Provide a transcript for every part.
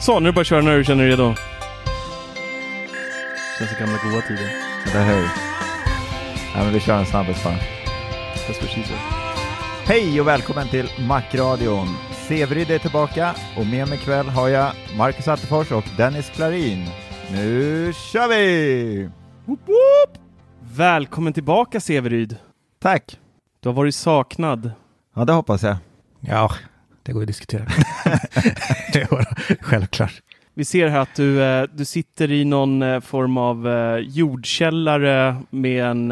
Så, nu är det bara att köra när du känner dig redo. Känns som gamla goda tider. Eller hur? Ja, men vi kör en snabbis bara. That's what she said. Hej och välkommen till Macradion. Severyd är tillbaka och med mig ikväll har jag Marcus Attefors och Dennis Klarin. Nu kör vi! Woop, woop. Välkommen tillbaka Severyd. Tack! Du har varit saknad. Ja, det hoppas jag. Ja, det går att diskutera. ja, självklart. Vi ser här att du, eh, du sitter i någon eh, form av eh, jordkällare med en,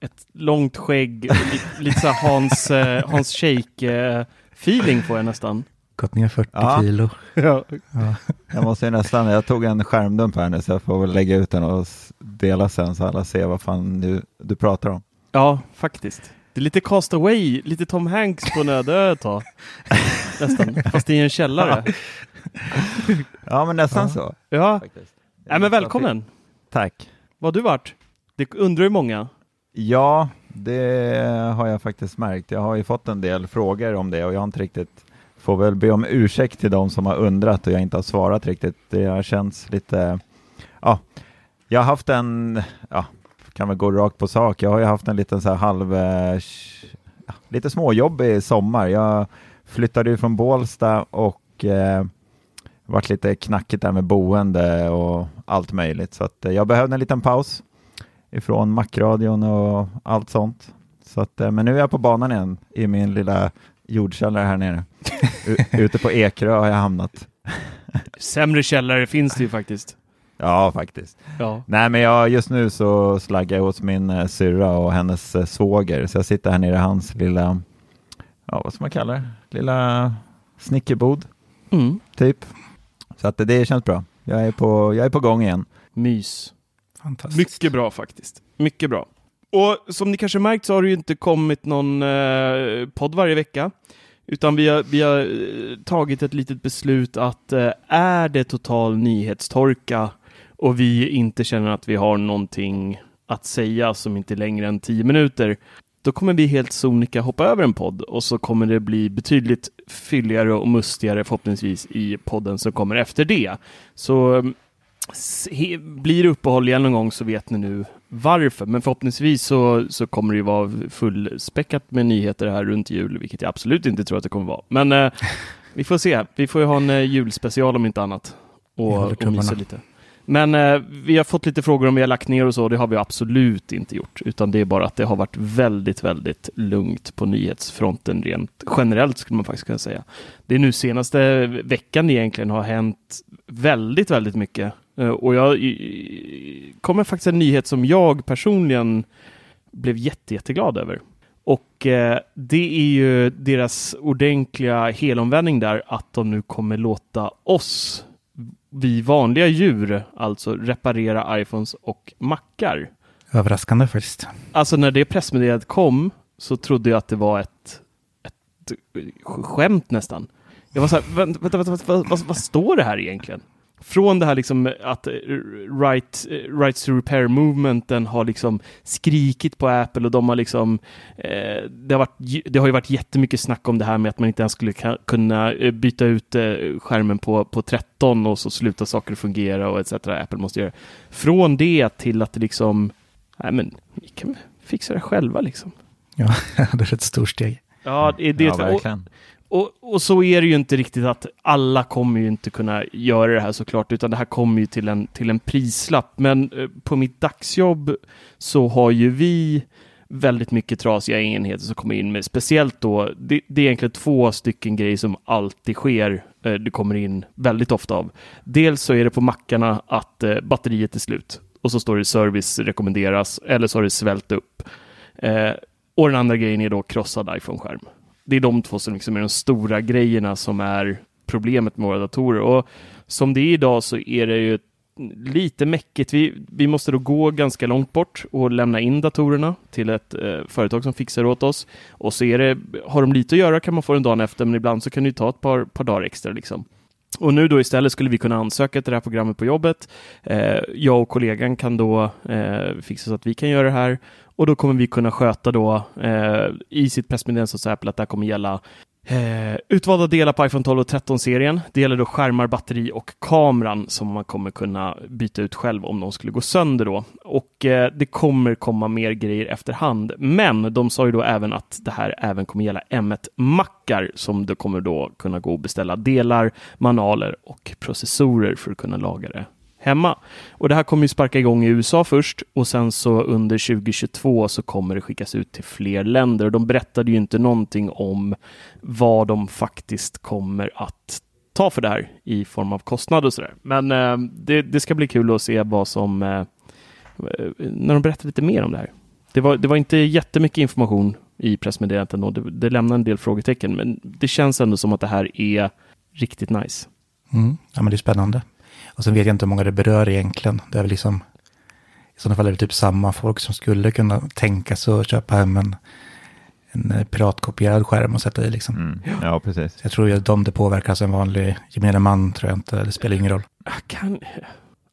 ett långt skägg, lite, lite så Hans, Hans Shake-feeling får jag nästan. Gått ner 40 Ja. kilo. Ja. Ja. Jag måste ju nästan, jag tog en skärmdump här nu så jag får väl lägga ut den och dela sen så alla ser vad fan du, du pratar om. ja, faktiskt. Det är lite Cast Away, lite Tom Hanks på en öde ö ett tag. Nästan, fast i en källare. Ja, men nästan Ja. så. Ja. Nej, men välkommen. Tack. Vad har du varit? Det undrar ju många. Ja, det har jag faktiskt märkt. Jag har ju fått en del frågor om det och jag har inte riktigt, får väl be om ursäkt till de som har undrat och jag inte har svarat riktigt. Det har känts lite, ja, jag har haft en, ja, kan väl gå rakt på sak. Jag har ju haft en liten så här halv, eh, lite småjobbig sommar. Jag flyttade ju från Bålsta och eh, varit lite knackigt där med boende och allt möjligt. Så att eh, jag behövde en liten paus ifrån Macradion och allt sånt. Så att, eh, men nu är jag på banan igen i min lilla jordkällare här nere. U- ute på Ekerö har jag hamnat. Sämre källare finns det ju faktiskt. Ja, faktiskt. Ja. Nej, men jag, just nu så slaggar jag hos min eh, syrra och hennes eh, svåger, så jag sitter här nere i hans lilla, ja vad ska man kalla det, lilla snickerbod, Mm. typ. Så att det, det känns bra. Jag är, på, jag är på gång igen. Mys. Fantastiskt. Mycket bra faktiskt. Mycket bra. Och som ni kanske märkt så har det ju inte kommit någon eh, podd varje vecka. Utan vi har, vi har eh, tagit ett litet beslut att eh, är det total nyhetstorka och vi inte känner att vi har någonting att säga som inte är längre än tio minuter, då kommer vi helt sonika hoppa över en podd och så kommer det bli betydligt fylligare och mustigare förhoppningsvis i podden som kommer efter det. Så mm, s- he- blir det uppehåll igen någon gång så vet ni nu varför. Men förhoppningsvis så, så kommer det ju vara fullspäckat med nyheter här runt jul, vilket jag absolut inte tror att det kommer vara. Men eh, vi får se. Vi får ju ha en eh, julspecial om inte annat och, och mysa lite. Men eh, vi har fått lite frågor om vi har lagt ner och så. Det har vi absolut inte gjort, utan det är bara att det har varit väldigt, väldigt lugnt på nyhetsfronten rent generellt skulle man faktiskt kunna säga. Det är nu senaste veckan egentligen har hänt väldigt, väldigt mycket. Eh, Och jag i- kommer faktiskt en nyhet som jag personligen blev jätte, jätteglad över. Och eh, det är ju deras ordentliga helomvändning där att de nu kommer låta oss, vi vanliga djur, alltså reparera iPhones och Macar. Överraskande faktiskt. Alltså när det pressmeddelandet kom så trodde jag att det var ett, ett skämt nästan. Jag var så här, vänta, vänta, vänta, vad, vad, vad står det här egentligen? Från det här liksom att right, rights to repair movementen har liksom skrikit på Apple och de har liksom eh, det, har varit, det har ju varit jättemycket snack om det här med att man inte ens skulle kunna eh, byta ut eh, skärmen på, på 13 och så slutar saker fungera och etc. Apple måste göra. Från det till att det liksom, nej men, vi kan fixa det själva liksom. Ja, det är ett stort steg. Ja, det, det Ja, verkligen. och, och så är det ju inte riktigt att alla kommer ju inte kunna göra det här såklart, utan det här kommer ju till en, till en prislapp. Men eh, på mitt dagsjobb så har ju vi väldigt mycket trasiga enheter som kommer in med, speciellt då, det, det är egentligen två stycken grejer som alltid sker. eh, Det kommer in väldigt ofta av. Dels så är det på mackarna att eh, batteriet är slut och så står det service rekommenderas eller så har det svällt upp. Eh, och den andra grejen är då krossad iPhone-skärm. Det är de två som liksom är de stora grejerna som är problemet med våra datorer. Och som det är idag så är det ju lite mäckigt. Vi, vi måste då gå ganska långt bort och lämna in datorerna till ett eh, företag som fixar åt oss. Och så är det, har de lite att göra kan man få den dagen efter, men ibland så kan det ta ett par, par dagar extra. Liksom. Och nu då istället skulle vi kunna ansöka till det här programmet på jobbet. Eh, jag och kollegan kan då eh, fixa så att vi kan göra det här och då kommer vi kunna sköta då eh, i sitt pressmeddelande hos Apple att det här kommer gälla Eh, utvalda delar på iPhone 12 och 13-serien. Det gäller då skärmar, batteri och kameran som man kommer kunna byta ut själv om de skulle gå sönder då. Och eh, det kommer komma mer grejer efterhand. Men de sa ju då även att det här även kommer gälla M1-mackar som du kommer då kunna gå och beställa delar, manualer och processorer för att kunna laga det hemma. Och det här kommer ju sparka igång i USA först och sen så under 2022 så kommer det skickas ut till fler länder. Och de berättade ju inte någonting om vad de faktiskt kommer att ta för det här i form av kostnad och sådär. Men eh, det, det, ska bli kul att se vad som eh, eh när de berättar lite mer om det här. Det var, det var inte jättemycket information i pressmeddelandet ändå. Det, det lämnar en del frågetecken, men det känns ändå som att det här är riktigt nice. Mm. Ja, men det är spännande. Och sen vet jag inte hur många det berör egentligen. Det är väl liksom, i sådana fall är det typ samma folk som skulle kunna tänka sig att köpa hem en, en eh, piratkopierad skärm och sätta i liksom. Mm. Ja, precis. Så jag tror ju att de det påverkas en vanlig gemene man tror jag inte, det spelar ingen roll. Jag kan,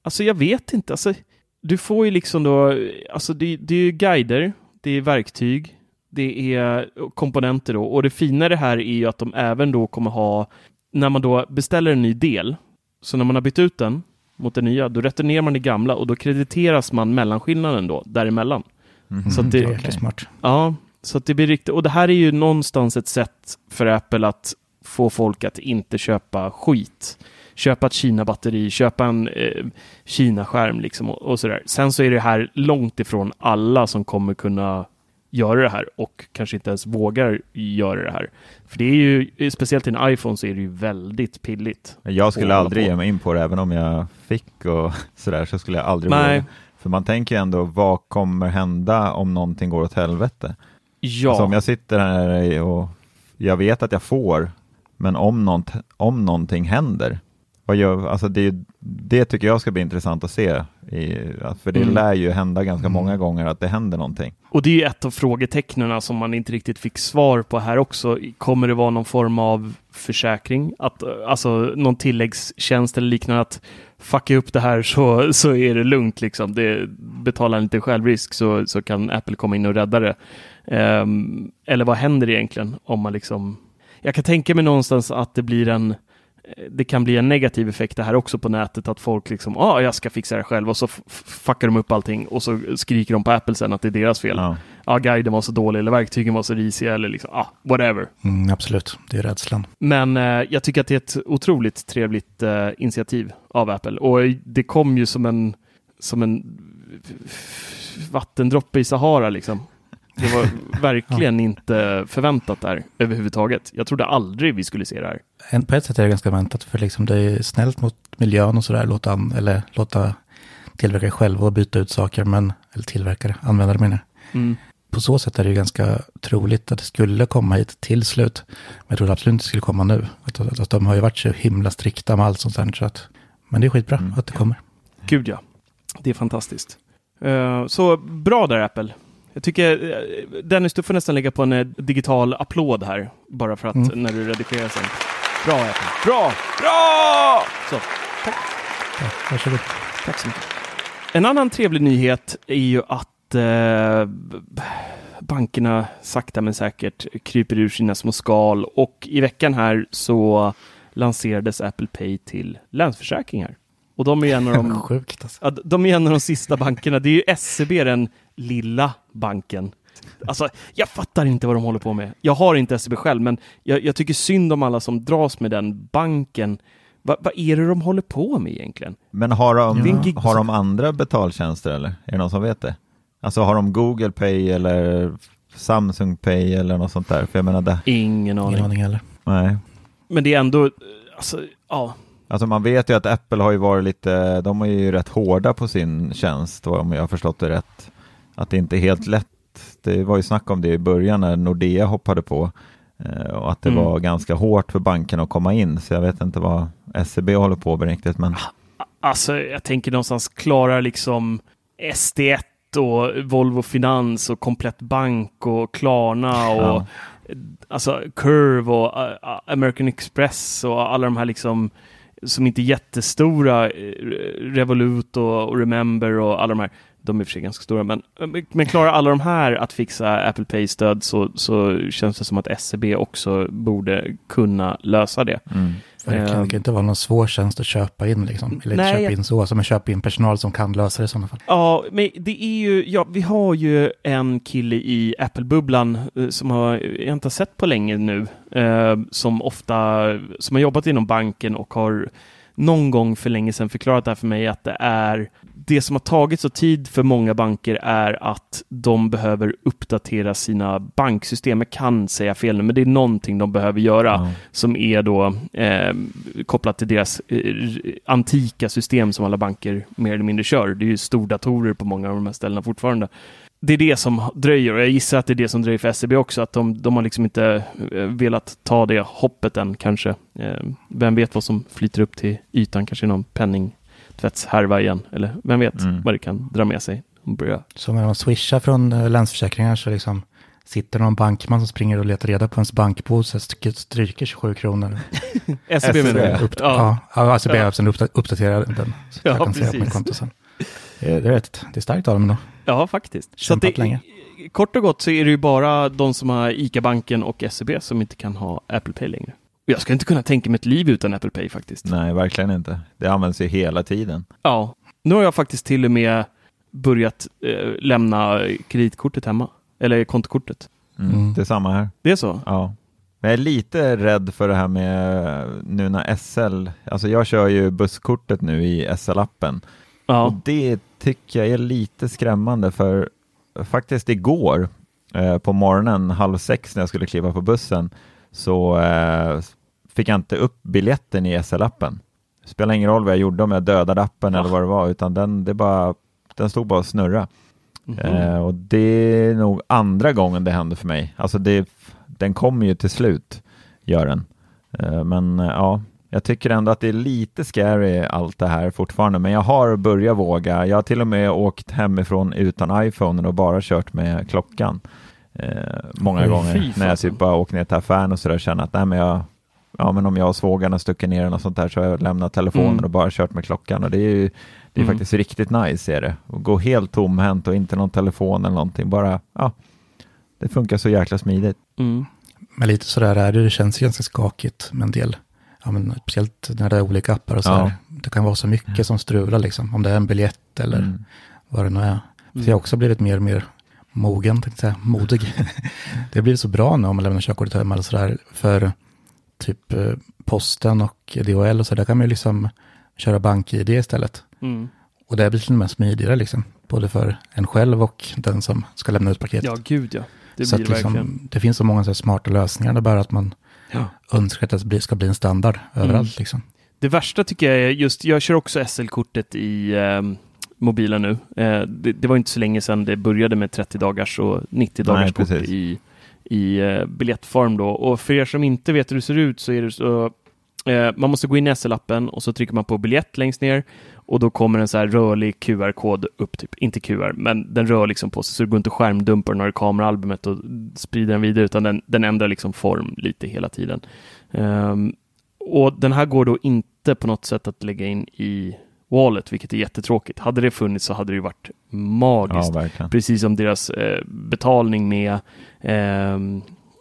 alltså jag vet inte, alltså du får ju liksom då, alltså det, det är ju guider, det är verktyg, det är komponenter då och det fina i det här är ju att de även då kommer ha, när man då beställer en ny del, så när man har bytt ut den mot den nya, då returnerar man det gamla och då krediteras man mellanskillnaden då, däremellan. Mm. Så att det, okay. smart. Ja, så att det blir riktigt, och det här är ju någonstans ett sätt för Apple att få folk att inte köpa skit. Köpa ett Kina-batteri, köpa en eh, Kina-skärm liksom och, och sådär. Sen så är det här långt ifrån alla som kommer kunna göra det här och kanske inte ens vågar göra det här. För det är ju, speciellt i en iPhone så är det ju väldigt pilligt. Jag skulle aldrig ge mig in på det, även om jag fick och sådär, så skulle jag aldrig Nej. våga. För man tänker ju ändå, vad kommer hända om någonting går åt helvete? Ja, Alltså om jag sitter här och jag vet att jag får, men om, något, om någonting händer, vad gör, alltså det, det tycker jag ska bli intressant att se. I, för det Mm. lär ju hända ganska många gånger att det händer någonting. och det är ju ett av frågetecknen som man inte riktigt fick svar på här också. Kommer det vara någon form av försäkring? Att, alltså någon tilläggstjänst eller liknande att fucka upp det här så, så är det lugnt liksom. Det betalar lite självrisk så, så kan Apple komma in och rädda det. Ehm, eller vad händer egentligen om man liksom... Jag kan tänka mig någonstans att det blir en det kan bli en negativ effekt det här också på nätet, att folk liksom, ja, ah, jag ska fixa det själv och så fuckar de upp allting och så skriker de på Apple sen att det är deras fel. Ja, Ja. guiden var så dålig eller verktygen var så risiga eller liksom, ah, whatever. Mm, absolut, det är rädslan. Men eh, jag tycker att det är ett otroligt trevligt eh, initiativ av Apple och det kom ju som en, som en vattendroppe i Sahara liksom. Det var verkligen inte förväntat där överhuvudtaget. Jag trodde aldrig vi skulle se det här. En, på ett sätt är det ganska väntat, för liksom det är snällt mot miljön och sådär, låta, an- eller låta tillverkare själva byta ut saker, men, eller tillverkare, användare menar. Mm. På så sätt är det ju ganska troligt att det skulle komma hit till slut. Men jag tror absolut inte det skulle komma nu. Att, att, att de har ju varit så himla strikta med allt sånt där. Så att, men det är skitbra att det kommer. Gud ja, det är fantastiskt. Eh, så bra där Apple. Jag tycker eh, Dennis, du får nästan lägga på en eh, digital applåd här, bara för att Mm. när du redigerar sen. Bra Apple. Bra! Bra! Så, Ja, varsågod. tack så mycket. En annan trevlig nyhet är ju att eh, bankerna sakta men säkert kryper ur sina små skal och i veckan här så lanserades Apple Pay till Länsförsäkringar. Och de är en av de Sjukt alltså. De är en av de sista bankerna. Det är ju SEB, den lilla banken. Alltså, jag fattar inte vad de håller på med. Jag har inte SEB själv, men jag, jag tycker synd om alla som dras med den banken. Va, vad är det de håller på med egentligen? Men har de, gig- har de andra betaltjänster eller? Är det någon som vet det? Alltså har de Google Pay eller Samsung Pay eller något sånt där? För jag menar det, Ingen aning. Ingen aning heller. nej. Men det är ändå, alltså, ja. Alltså man vet ju att Apple har ju varit lite, de är ju rätt hårda på sin tjänst om jag har förstått det rätt. Att det inte är helt lätt. Det var ju snack om det i början när Nordea hoppade på. eh, Och att det Mm. var ganska hårt för bankerna att komma in. Så jag vet inte vad SEB håller på med riktigt. Men Alltså, jag tänker någonstans klarar liksom SD1 och Volvo Finans och Komplett Bank och Klarna och Ja. alltså Curve och uh, American Express och alla de här liksom som inte är jättestora, eh, Revolut och Remember och alla de här. De är i och för sig ganska stora, men, men klarar alla de här att fixa Apple Pay-stöd så, så känns det som att SEB också borde kunna lösa det. mm. Det kan inte vara någon svår tjänst att köpa in liksom. Eller Nej, köpa in så, som att köpa in personal som kan lösa det i sådana fall. Ja, men det är ju, ja, vi har ju en kille i Apple-bubblan eh, som har, jag inte har sett på länge nu, eh, som ofta, som har jobbat inom banken och har någon gång för länge sedan förklarat det här för mig att det är det som har tagit så tid för många banker är att de behöver uppdatera sina banksystem. Jag kan säga fel nu, men det är någonting de behöver göra Ja. som är då eh, kopplat till deras eh, antika system som alla banker mer eller mindre kör. Det är ju stordatorer på många av de här ställena fortfarande. Det är det som dröjer och jag gissar att det är det som dröjer för SEB också, att de, de har liksom inte eh, velat ta det hoppet än kanske. Eh, vem vet vad som flyter upp till ytan, kanske någon penningtvättshärva igen, eller vem vet Mm. vad det kan dra med sig. Så när de swishar från eh, Länsförsäkringar så liksom sitter någon bankman som springer och letar reda på ens bankpåse stryker 27 kronor. SEB menar. Upp, ja. Ja, alltså Ja. ja. sen uppda- uppdatera den. Så Ja, jag kan se på precis. mitt konto sen. Det är, rätt, det är starkt av dem då. Ja, faktiskt. Så det, länge. Kort och gott så är det ju bara de som har ICA-banken och SEB som inte kan ha Apple Pay längre. Och jag ska inte kunna tänka mig ett liv utan Apple Pay faktiskt. Nej, verkligen inte. Det används ju hela tiden. Ja, nu har jag faktiskt till och med börjat eh, lämna kreditkortet hemma. Eller kontokortet. Mm. Mm. Det är samma här. Det är så? Ja. Men jag är lite rädd för det här med nu när SL, alltså jag kör ju busskortet nu i SL-appen och Ja. det tycker jag är lite skrämmande för faktiskt igår eh, på morgonen halv sex när jag skulle kliva på bussen så eh, fick jag inte upp biljetten i SL-appen. Det spelar ingen roll vad jag gjorde om jag dödade appen eller vad det var utan den, det bara, den stod bara och snurra. Mhm. Eh, och det är nog andra gången det händer för mig. Alltså det, den kommer ju till slut, gör den. Eh, men eh, ja, jag tycker ändå att det är lite scary allt det här fortfarande. Men jag har börjat våga. Jag har till och med åkt hemifrån utan iPhone och bara kört med klockan. Eh, många Oj, gånger när jag typ bara åker ner till affären och sådär känner att nej men jag Ja men om jag och svågarna stuckit ner och sånt där så har jag lämnat telefonen Mm. och bara kört med klockan och det är ju det är Mm. faktiskt riktigt nice är det. Att gå helt tomhänt och inte någon telefon eller någonting. Bara, ja, det funkar så jäkla smidigt. Mm. Men lite sådär är det, det känns ganska skakigt med en del. Ja, men speciellt när det är olika appar och så Ja. här. Det kan vara så mycket som strular liksom. Om det är en biljett eller Mm. vad det nu är. Så jag har också blivit mer och mer mogen, tänkte jag säga, modig. det har blivit så bra nu om man lämnar körkortet hemma eller sådär. För typ eh, posten och DHL och så där kan man ju liksom köra bank-id istället. Mm. Och det blir till och med smidigare liksom. Både för en själv och den som ska lämna ut paketet. Ja, gud ja. Det så blir att det liksom, verkligen. det finns så många så smarta lösningar. Det bara att man Ja. önskar att det ska bli en standard överallt. Mm. Liksom. Det värsta tycker jag är just, jag kör också SL-kortet i eh, mobilen nu. Eh, det, det var inte så länge sedan det började med 30 dagars och 90 dagars kort i, i eh, biljettform då. Och för er som inte vet hur det ser ut så är det så Eh, man måste gå in i SL-appen och så trycker man på biljett längst ner och då kommer en så här rörlig QR-kod upp, typ. inte QR, men den rör liksom på sig så det går inte att skärmdumpa den har kameraalbumet och sprida den vidare utan den, den ändrar liksom form lite hela tiden. Um, och den här går då inte på något sätt att lägga in i Wallet, vilket är jättetråkigt. Hade det funnits så hade det varit magiskt. Ja, Precis som deras eh, betalning med eh,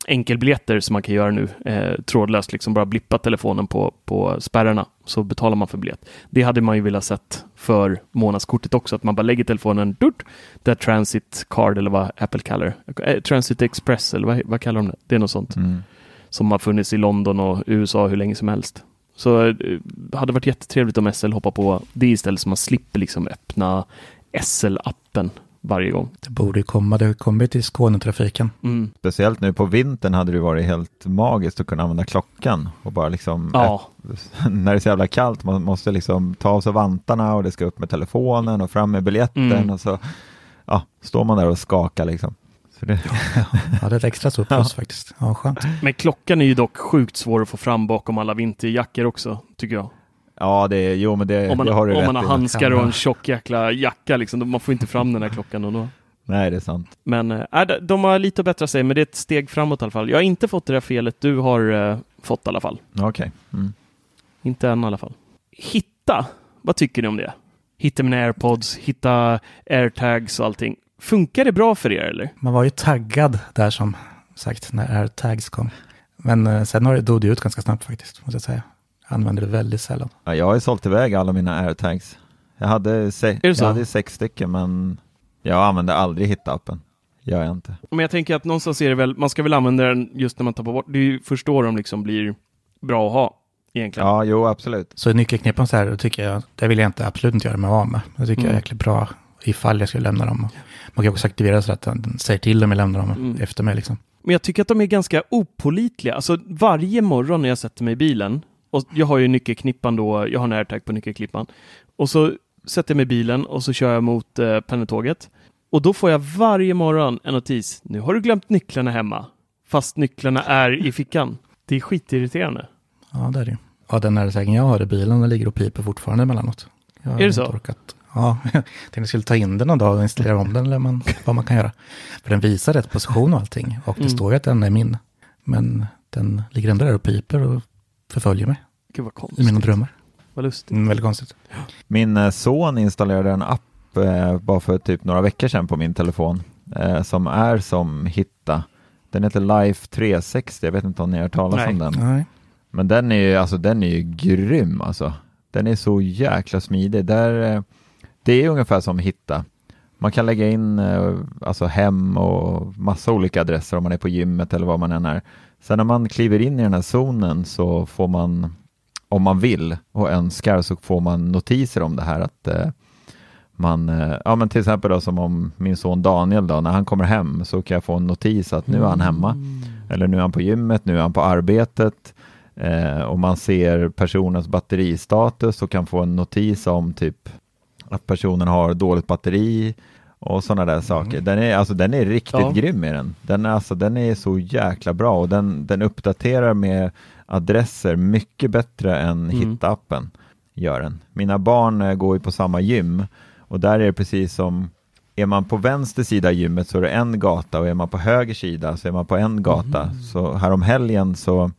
enkelbiljetter som man kan göra nu, eh, trådlöst, liksom bara blippa telefonen på, på spärrarna så betalar man för biljett. Det hade man ju velat sett för månadskortet också, att man bara lägger telefonen, durt, där Transit Card eller vad Apple kallar det, eh, Transit Express eller vad, vad kallar de det? Det är något sånt. Mm. Som har funnits i London och USA hur länge som helst. Så eh, hade varit jättetrevligt om SL hoppar på det istället så man slipper liksom öppna SL-appen varje gång. Det borde komma, det har kommit i Skånetrafiken. Mm. Speciellt nu på vintern hade det varit helt magiskt att kunna använda klockan och bara liksom Ja. när det är så jävla kallt, man måste liksom ta av sig vantarna och det ska upp med telefonen och fram med biljetten Mm. och så ja, står man där och skakar liksom. Det, Ja, det är ett extra stort plus faktiskt. Ja, skönt. Men klockan är ju dock sjukt svår att få fram bakom alla vinterjackor också, tycker jag. ja, det är, jo men det, Om man, det har du om rätt man har i. handskar och en tjock jäkla jacka, liksom, då- man får inte fram den här klockan. Och då. Nej, det är sant. Men äh, de- de har lite att bättra sig, men det är ett steg framåt i alla fall. Jag har inte fått det där felet du har äh, fått i alla fall. Okej. Mm. Inte än i alla fall. Hitta, vad tycker ni om det? Hitta mina airpods, hitta airtags och allting. Funkar det bra för er eller? Man var ju taggad där som sagt när airtags kom. Men eh, sen har det dog det ut ganska snabbt faktiskt, måste jag säga. Jag använder det väldigt sällan. Ja, jag har ju sålt iväg alla mina airtags. Jag hade, se- jag hade sex stycken men jag använde aldrig hitta-appen. Gör jag inte. Men jag tänker att någonstans är det väl, man ska väl använda den just när man tar bort, det är ju först då de liksom blir bra att ha egentligen. Ja, jo absolut. Så nyckelknippen så här, tycker jag, det vill jag inte absolut inte göra mig av med. Det tycker jag är Mm. jäkligt bra ifall jag skulle lämna dem. Man kan också aktivera så att den säger till om jag lämnar dem Mm. efter mig liksom. Men jag tycker att de är ganska opolitliga. Alltså varje morgon när jag sätter mig i bilen, och jag har ju nyckelknippan då, jag har en airtag på nyckelknippan, och så sätter jag mig i bilen och så kör jag mot eh, pendeltåget. Och då får jag varje morgon en notis. Nu har du glömt nycklarna hemma, fast nycklarna är i fickan. Det är skitirriterande. Ja, det är det. Ja, den RSägen jag har i bilen, den ligger och piper fortfarande emellanåt. Jag har Är det så? Orkat. Ja, jag tänkte jag skulle ta in den någon dag och installera om den eller man, vad man kan göra. För den visar rätt position och allting. Och det Mm. står ju att den är min. Men den ligger ändå där och piper och förföljer mig Gud vad i konstigt. mina drömmar. Vad lustigt. Mm, väldigt konstigt. Min eh, son installerade en app eh, bara för typ några veckor sedan på min telefon eh, som är som Hitta. Den heter Life 360, jag vet inte om ni har hört talas Nej. om den. Nej. Men den är ju, alltså, den är ju grym alltså. Den är så jäkla smidig. Där, eh, det är ungefär som Hitta. Man kan lägga in eh, alltså hem och massa olika adresser om man är på gymmet eller var man än är. Sen när man kliver in i den här zonen så får man, om man vill och önskar, så får man notiser om det här att eh, man, eh, ja men till exempel då som om min son Daniel då, när han kommer hem så kan jag få en notis att nu är han hemma. Eller nu är han på gymmet, nu är han på arbetet. Eh, och man ser personens batteristatus och kan få en notis om typ att personen har dåligt batteri och sådana där saker. Den är, alltså, den är riktigt Ja. grym i den. Den, är, alltså, den är så jäkla bra och den, den uppdaterar med adresser mycket bättre än Mm. Hitta-appen. Gör den. Mina barn eh, går ju på samma gym och där är det precis som är man på vänster sida av gymmet så är det en gata och är man på höger sida så är man på en gata. Så härom helgen så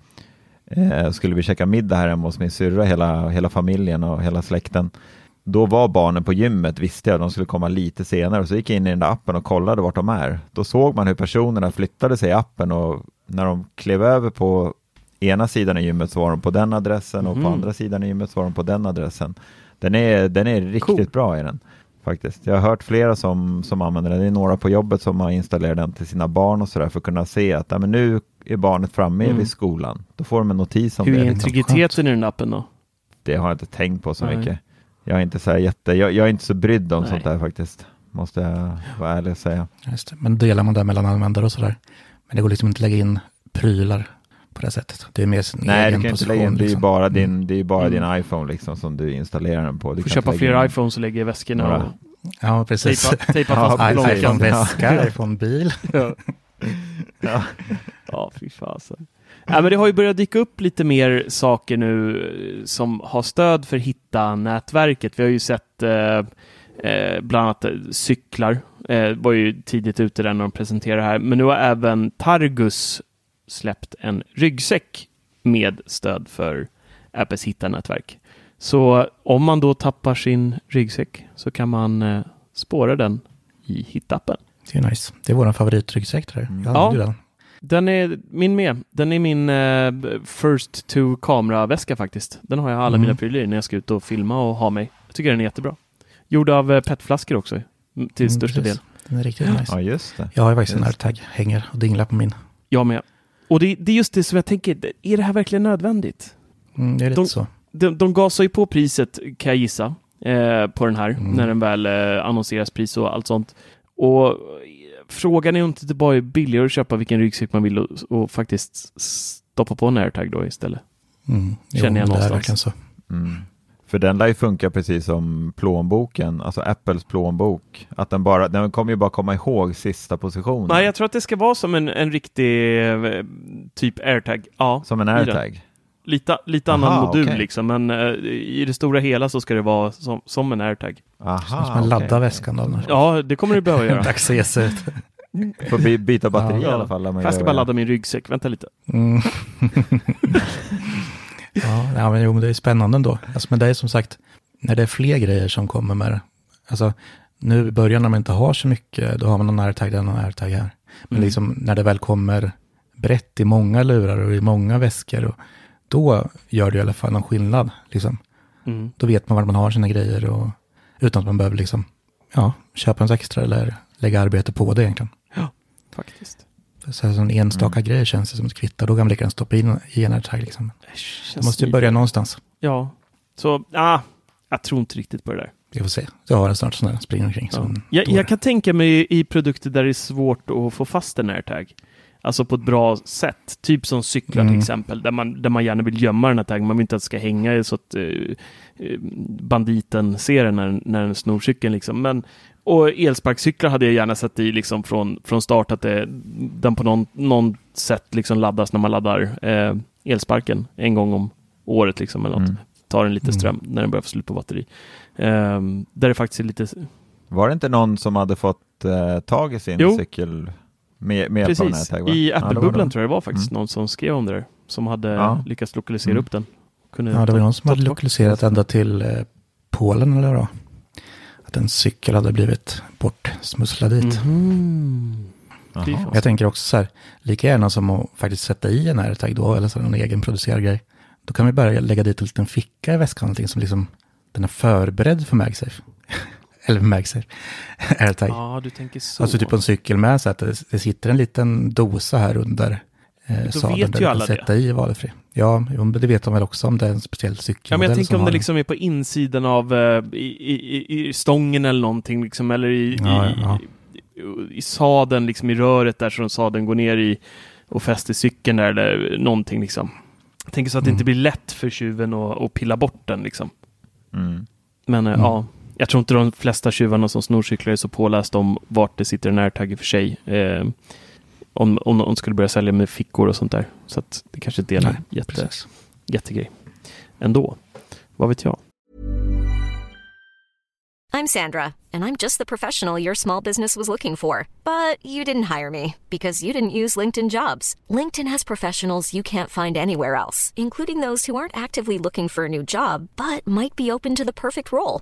eh, skulle vi käka middag här hemma hos min syrra, hela, hela familjen och hela släkten. Då var barnen på gymmet, visste jag, de skulle komma lite senare. Så gick jag in i den där appen och kollade vart de är. Då såg man hur personerna flyttade sig i appen och när de klev över på ena sidan av gymmet så var de på den adressen och på Mhm. andra sidan av gymmet så var de på den adressen. Den är, den är riktigt Cool. bra i den. Faktiskt. Jag har hört flera som, som använder den. Det är några på jobbet som har installerat den till sina barn och sådär för att kunna se att ja, men nu är barnet framme Mm. vid skolan. Då får de en notis om Hur det. är liksom. integriteten i den appen då? Det har jag inte tänkt på så Nej. mycket. Jag är inte så här jätte, jag, jag är inte så brydd om Nej. sånt där faktiskt. Måste jag vara ärlig och säga. Just det. Men delar man det mellan användare och sådär. Men det går liksom inte att lägga in prylar på det sättet. Det är mer sin Nej, du egen kan inte position. lägga in, det är ju liksom. bara din, det är bara Mm. din iPhone liksom som du installerar den på. Du Du får kan köpa fler iPhones och lägga i väskorna några- och Ja, precis. tejpa, tejpa Ja, fast lånkan. iPhone-väska, iPhone-bil. Ja. Ja. Ja, fy fasen. Ja, men det har ju börjat dyka upp lite mer saker nu eh, som har stöd för Hitta-nätverket. Vi har ju sett eh, eh, bland annat eh, cyklar. Eh, var ju tidigt ute där när de presenterade det här. Men nu har även Targus släppt en ryggsäck med stöd för Apples Hitta-nätverk. Så om man då tappar sin ryggsäck så kan man eh, spåra den i Hittappen. Det är nice. Det är vår favoritryggsäck där. Jag Ja. den. Den är min med. Den är min eh, first to kameraväska faktiskt. Den har jag alla Mm. mina prylar i när jag ska ut och filma och ha mig. Jag tycker den är jättebra. Gjord av eh, petflaskor också mm, till Mm, största precis. del. Den är riktigt nice. Ja, just det. Jag har ju faktiskt en airtag hänger och dinglar på min. Jag med. Och det, det är just det som jag tänker, är det här verkligen nödvändigt? Mm, det är lite De- så. De, de gasar ju på priset kan jag gissa eh, på den här Mm. när den väl eh, annonseras pris och allt sånt. Och frågan är om inte det bara är billigare att köpa vilken ryggsäck man vill och, och faktiskt stoppa på en airtag då istället. Mm. Känner jag det är någonstans. verkligen så. Mm. För den lär ju funka precis som plånboken, alltså Apples plånbok. Att den bara, den kommer ju bara komma ihåg sista positionen. Nej, jag tror att det ska vara som en, en riktig eh, typ airtag. Ja, Som en airtag. Lite, lite annan Aha, modul okej. liksom, men eh, i det stora hela så ska det vara som, som en airtag. Aha, Som man okej, laddar okej. väskan då. annars. Ja, det kommer du behöva göra. Dags att ge sig ut. Får by, byta batteri Ja. i alla fall. man Jag ska bara ladda min ryggsäck, vänta lite. Mm. ja, ja, men jo, men det är spännande ändå. Alltså, men det är som sagt, när det är fler grejer som kommer med det. Alltså, nu i början när man inte har så mycket, då har man någon airtag där och någon airtag här. Men Mm. liksom när det väl kommer brett i många lurar och i många väskor, och, då gör det i alla fall någon skillnad. Liksom. Mm. Då vet man var man har sina grejer och, utan att man behöver liksom, ja, köpa en extra eller lägga arbete på det egentligen. Faktiskt. För så här, enstaka Mm. grejer känns det som ett kvittar. Då kan man lika gärna stoppa in i en airtag. Liksom. Man måste ju lite- börja någonstans. Ja, så ah, jag tror inte riktigt på det där. Vi får se. Jag har en snart sån här springer omkring. Ja. Jag, jag kan tänka mig i produkter där det är svårt att få fast en airtag. Alltså på ett bra sätt. Typ som cyklar till Mm. exempel. Där man, där man gärna vill gömma den här taggen. Man vill inte att det ska hänga så att eh, banditen ser den när, när den snor cykeln. Liksom. Men, och elsparkcyklar hade jag gärna sett i liksom från, från start. Att det, den på någon, någon sätt liksom laddas när man laddar eh, elsparken en gång om året. Liksom, eller något. Mm. Tar en lite Mm. ström när den börjar få slut på batteri. Ehm, där det faktiskt är lite Var det inte någon som hade fått eh, tag i sin Jo. cykel med, med Precis, i Ja, Apple-bubblan det. tror jag det var faktiskt Mm. någon som skrev om det där. Som hade Ja. lyckats lokalisera Mm. upp den. Kunde Ja, det var någon som hade lokaliserat ända till eh, Polen eller då. Att en cykel hade blivit bortsmusslad dit. Fan. Jag tänker också så här, lika gärna som att faktiskt sätta i en airtag då, eller så här, någon egen producerad grej. Då kan vi bara lägga dit en liten ficka i väskan, någonting som liksom, den är förberedd för MagSafe. Eller MagSafe, airtag. Ja, du tänker så. Alltså typ på en cykel med så att det, det sitter en liten dosa här under eh, Då sadeln vet där ju alla kan det. sätta i valfri. Ja, jo, men det vet de väl också om det är en speciell ja, cykelmodell. men jag tänker om det liksom är på insidan av eh, i, i, i- stången eller någonting, liksom, eller i, Ja, i, ja. i, i sadeln, liksom i röret där som sadeln går ner i och fäster cykeln där eller någonting liksom. Jag tänker så att det Mm. inte blir lätt för tjuven att, att pilla bort den liksom. Mm. Men eh, Mm. ja, jag tror inte de flesta tjuvarna som snor cyklar är så pålästa om vart det sitter en airtag i och för sig. Eh, om, om de skulle börja sälja med fickor och sånt där. Så att det kanske inte är en jätte, Precis. jättegrej. Ändå. Vad vet jag? I'm Sandra, and I'm just the professional your small business was looking for. But you didn't hire me because you didn't use LinkedIn jobs. LinkedIn has professionals you can't find anywhere else, including those who aren't actively looking for a new job but might be open to the perfect role,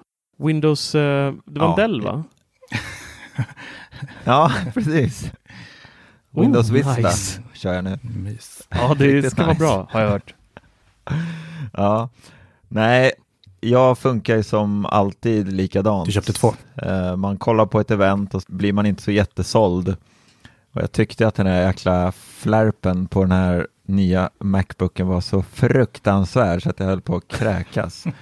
Windows, eh, det var en Ja. Dell va? Ja, precis. Windows Oh, Vista nice. kör jag nu. Mys. Ja, det ska vara nice. bra, har jag hört. Ja, nej, jag funkar ju som alltid likadant. Du köpte två. Eh, Man kollar på ett event och blir man inte så jättesåld. Och jag tyckte att den här jäkla flärpen på den här nya Macbooken var så fruktansvärd så att jag höll på att kräkas.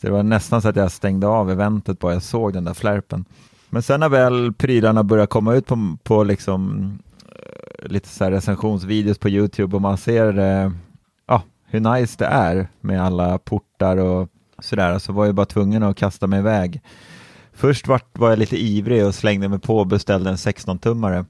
Så det var nästan så att jag stängde av eventet bara jag såg den där flärpen. Men sen när väl prylarna började komma ut på, på liksom eh, lite så här recensionsvideos på Youtube och man ser eh, ah, hur nice det är med alla portar och sådär så var jag bara tvungen att kasta mig iväg. Först var, var jag lite ivrig och slängde mig på och beställde en 16-tummare.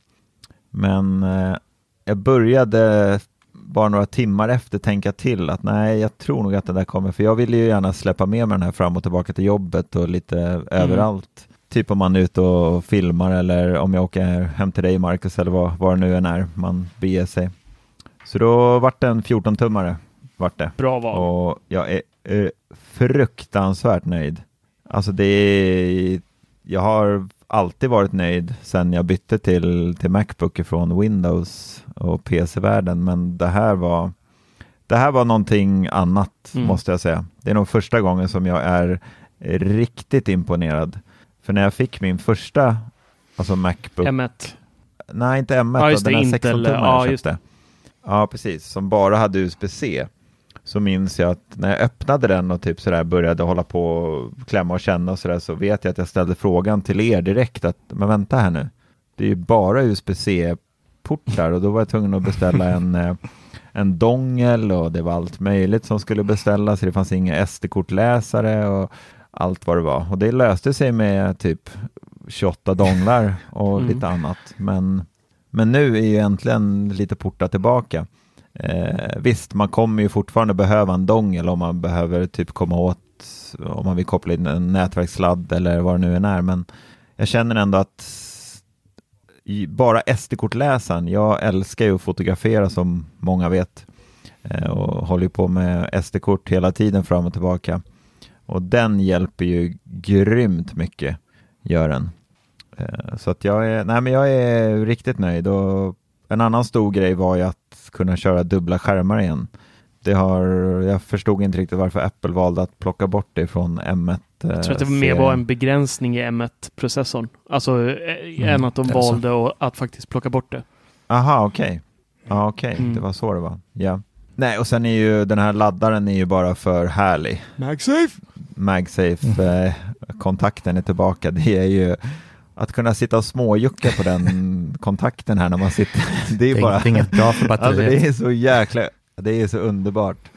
Men eh, jag började bara några timmar efter tänka till att nej, jag tror nog att den där kommer, för jag vill ju gärna släppa med mig den här fram och tillbaka till jobbet och lite överallt. Typ om man är ute och filmar eller om jag åker hem till dig Marcus eller vad, vad det nu än är man beger sig. Så då vart det en 14-tummare. Vart det. Bra val. Och jag är eh, fruktansvärt nöjd. Alltså det är, jag har alltid varit nöjd sen jag bytte till, till Macbook från Windows och PC-världen, men det här var det här var någonting annat Mm. måste jag säga. Det är nog första gången som jag är riktigt imponerad. För när jag fick min första alltså Macbook, M1. nej inte M1, Ja, just den det, här Intel, 16 tummaren ja, jag just köpte. Ja, precis, som bara hade USB-C. Så minns jag att när jag öppnade den och typ sådär började hålla på och klämma och känna och sådär så vet jag att jag ställde frågan till er direkt att men vänta här nu, det är ju bara USB-C-portar och då var jag tvungen att beställa en, eh, en dongel och det var allt möjligt som skulle beställas. Det fanns inga SD-kortläsare och allt vad det var. Och det löste sig med typ 28 donglar och Mm. lite annat. Men, men nu är ju äntligen lite portar tillbaka. Eh, visst, man kommer ju fortfarande behöva en dongel om man behöver typ komma åt om man vill koppla in en nätverkssladd eller vad det nu än är. Men jag känner ändå att bara SD-kortläsaren, jag älskar ju att fotografera som många vet eh, och håller ju på med SD-kort hela tiden fram och tillbaka. Och den hjälper ju grymt mycket, gör den. Eh, så att jag är, nej men jag är riktigt nöjd och en annan stor grej var ju att kunna köra dubbla skärmar igen. Det har, jag förstod inte riktigt varför Apple valde att plocka bort det från M1. Jag tror att det mer var en begränsning i M1-processorn. Alltså eh, än att de är så. valde att, att faktiskt plocka bort det. Aha, okej. Ja, okej, Mm. det var så det var. Ja. Nej, och sen är ju den här laddaren är ju bara för härlig. MagSafe! MagSafe-kontakten är tillbaka. Det är ju att kunna sitta och småjucka på den kontakten här när man sitter. Det är Det ju är bara... inget bra för Alltså det batteriet. är så jäkla, det är så underbart.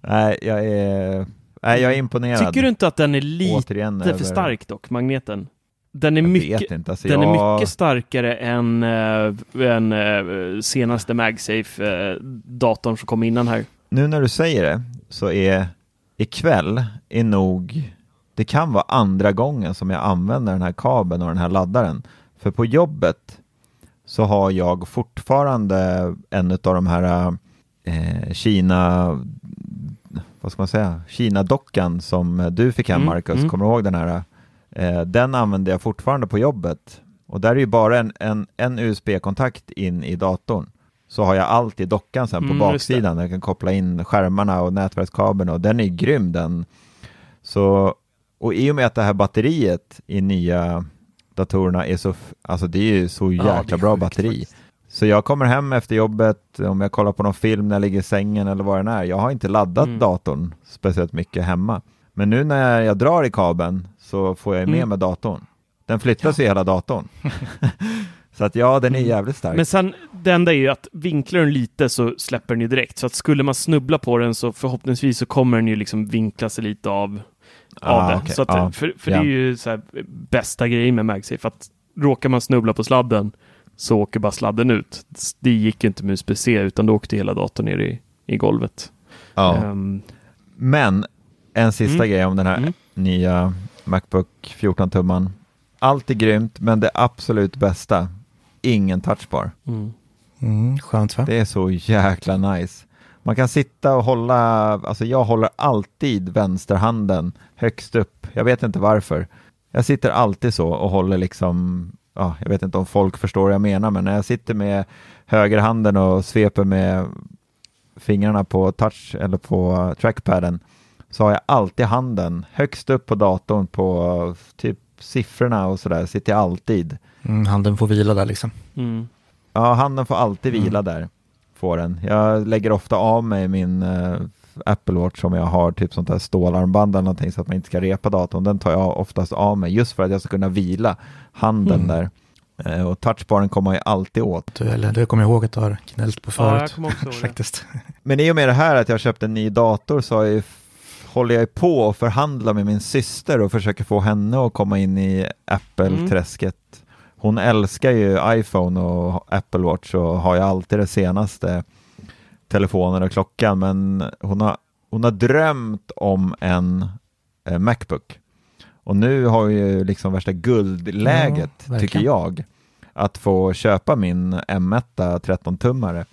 Nej, jag är, nej, jag är imponerad. Tycker du inte att den är lite Återigen för över- stark dock, magneten? Den är Jag mycket, inte. Alltså, den är jag- mycket starkare än, äh, än äh, senaste MagSafe-datorn som kom innan här. Nu när du säger det så är ikväll är nog, det kan vara andra gången som jag använder den här kabeln och den här laddaren. För på jobbet så har jag fortfarande en av de här eh, Kina, vad ska man säga, Kina-dockan som du fick hem Mm, Marcus, mm. kommer du ihåg den här? Eh, den använder jag fortfarande på jobbet. Och där är ju bara en, en, en USB-kontakt in i datorn. Så har jag allt i dockan sen på Mm, det. baksidan. Jag kan koppla in skärmarna och nätverkskabeln och den är grym den. Så, och i och med att det här batteriet i nya datorerna är så, alltså det är ju så Ja, jäkla är bra batteri. faktiskt. Så jag kommer hem efter jobbet, om jag kollar på någon film när jag ligger i sängen eller vad det är. Jag har inte laddat Mm. datorn speciellt mycket hemma. Men nu när jag drar i kabeln så får jag med Mm. mig datorn. Den flyttas i hela datorn. så att ja, den är Mm. jävligt stark. Men sen, det enda är ju att vinklar den lite så släpper den ju direkt. Så att skulle man snubbla på den så förhoppningsvis så kommer den ju liksom vinkla sig lite av, av Ah, det. okej. Så att, Ja. För, för Ja. det är ju så här, bästa grejen med MagSafe. Att råkar man snubbla på sladden så åker bara sladden ut. Det gick ju inte med USB-C utan då åkte hela datorn ner i, i golvet. ja. Ehm, Men en sista Mm. grej om den här Mm. nya Macbook 14-tumman. Allt är grymt, men det absolut bästa, ingen touchbar. mm. Mm, skönt va? Det är så jäkla nice. Man kan sitta och hålla, alltså jag håller alltid vänsterhanden högst upp. Jag vet inte varför. Jag sitter alltid så och håller liksom ja, jag vet inte om folk förstår vad jag menar, men när jag sitter med högerhanden och sveper med fingrarna på touch eller på trackpaden så har jag alltid handen högst upp på datorn på typ siffrorna och sådär, sitter jag alltid. Mm, handen får vila där liksom. Mm. Ja, handen får alltid Mm. vila där. Får den. Jag lägger ofta av mig min eh, Apple Watch som jag har, typ sånt här stålarmband eller någonting så att man inte ska repa datorn. Den tar jag oftast av mig just för att jag ska kunna vila handen Mm. där. Eh, och touchbaren kommer man ju alltid åt. Du, eller det kommer jag ihåg att du har gnällt på Ja, jag förut. det. faktiskt. Men i och med det här att jag köpte en ny dator så har jag ju, håller jag på och förhandla med min syster och försöker få henne att komma in i Apple-träsket. Hon älskar ju iPhone och Apple Watch och har ju alltid det senaste telefonen och klockan men hon har, hon har drömt om en eh, Macbook. Och nu har ju liksom värsta guldläget, Ja, tycker jag, att få köpa min M1 13-tummare.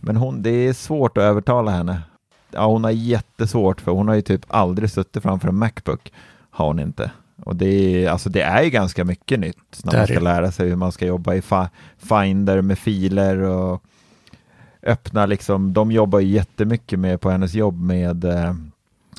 Men hon, det är svårt att övertala henne. Ja, hon har jättesvårt för hon har ju typ aldrig suttit framför en Macbook. Har hon inte. Och det är, alltså det är ju ganska mycket nytt när man ska lära sig hur man ska jobba i Finder med filer och öppna liksom. De jobbar ju jättemycket med på hennes jobb med eh,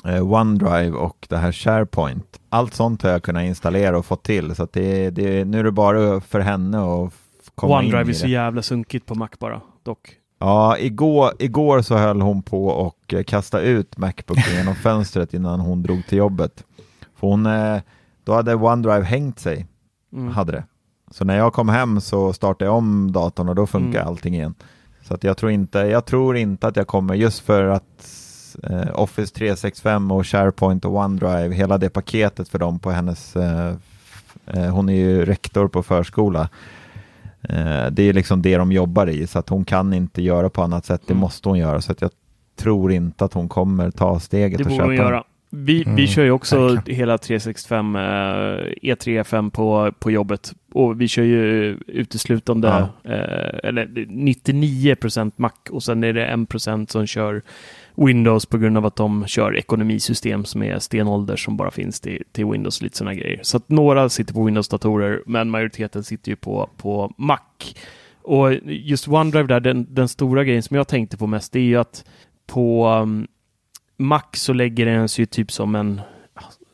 eh, OneDrive och det här SharePoint. Allt sånt har jag kunnat installera och fått till så att det, det, nu är det bara för henne att komma in OneDrive är så jävla sunkigt på Mac bara, dock. Ja, igår, igår så höll hon på och eh, kasta ut Macbooken genom fönstret innan hon drog till jobbet. För hon, eh, då hade OneDrive hängt sig, Mm. hade det. Så när jag kom hem så startade jag om datorn och då funkar Mm. allting igen. Så att jag tror inte, jag tror inte att jag kommer, just för att eh, Office 365 och SharePoint och OneDrive, hela det paketet för dem på hennes, eh, eh, hon är ju rektor på förskola. Eh, det är liksom det de jobbar i, så att hon kan inte göra på annat sätt, det Mm. måste hon göra. Så att jag tror inte att hon kommer ta steget Det och borde köpa de den. göra. Vi, vi Mm, kör ju också verkligen. hela 365 eh, E3FM på, på jobbet och vi kör ju uteslutande, eh, eller 99% Mac och sen är det 1% som kör Windows på grund av att de kör ekonomisystem som är stenålder som bara finns till, till Windows, lite sådana grejer. Så att några sitter på Windows-datorer, men majoriteten sitter ju på, på Mac. Och just OneDrive där, den, den stora grejen som jag tänkte på mest, det är ju att på um, Mac så lägger den sig typ som en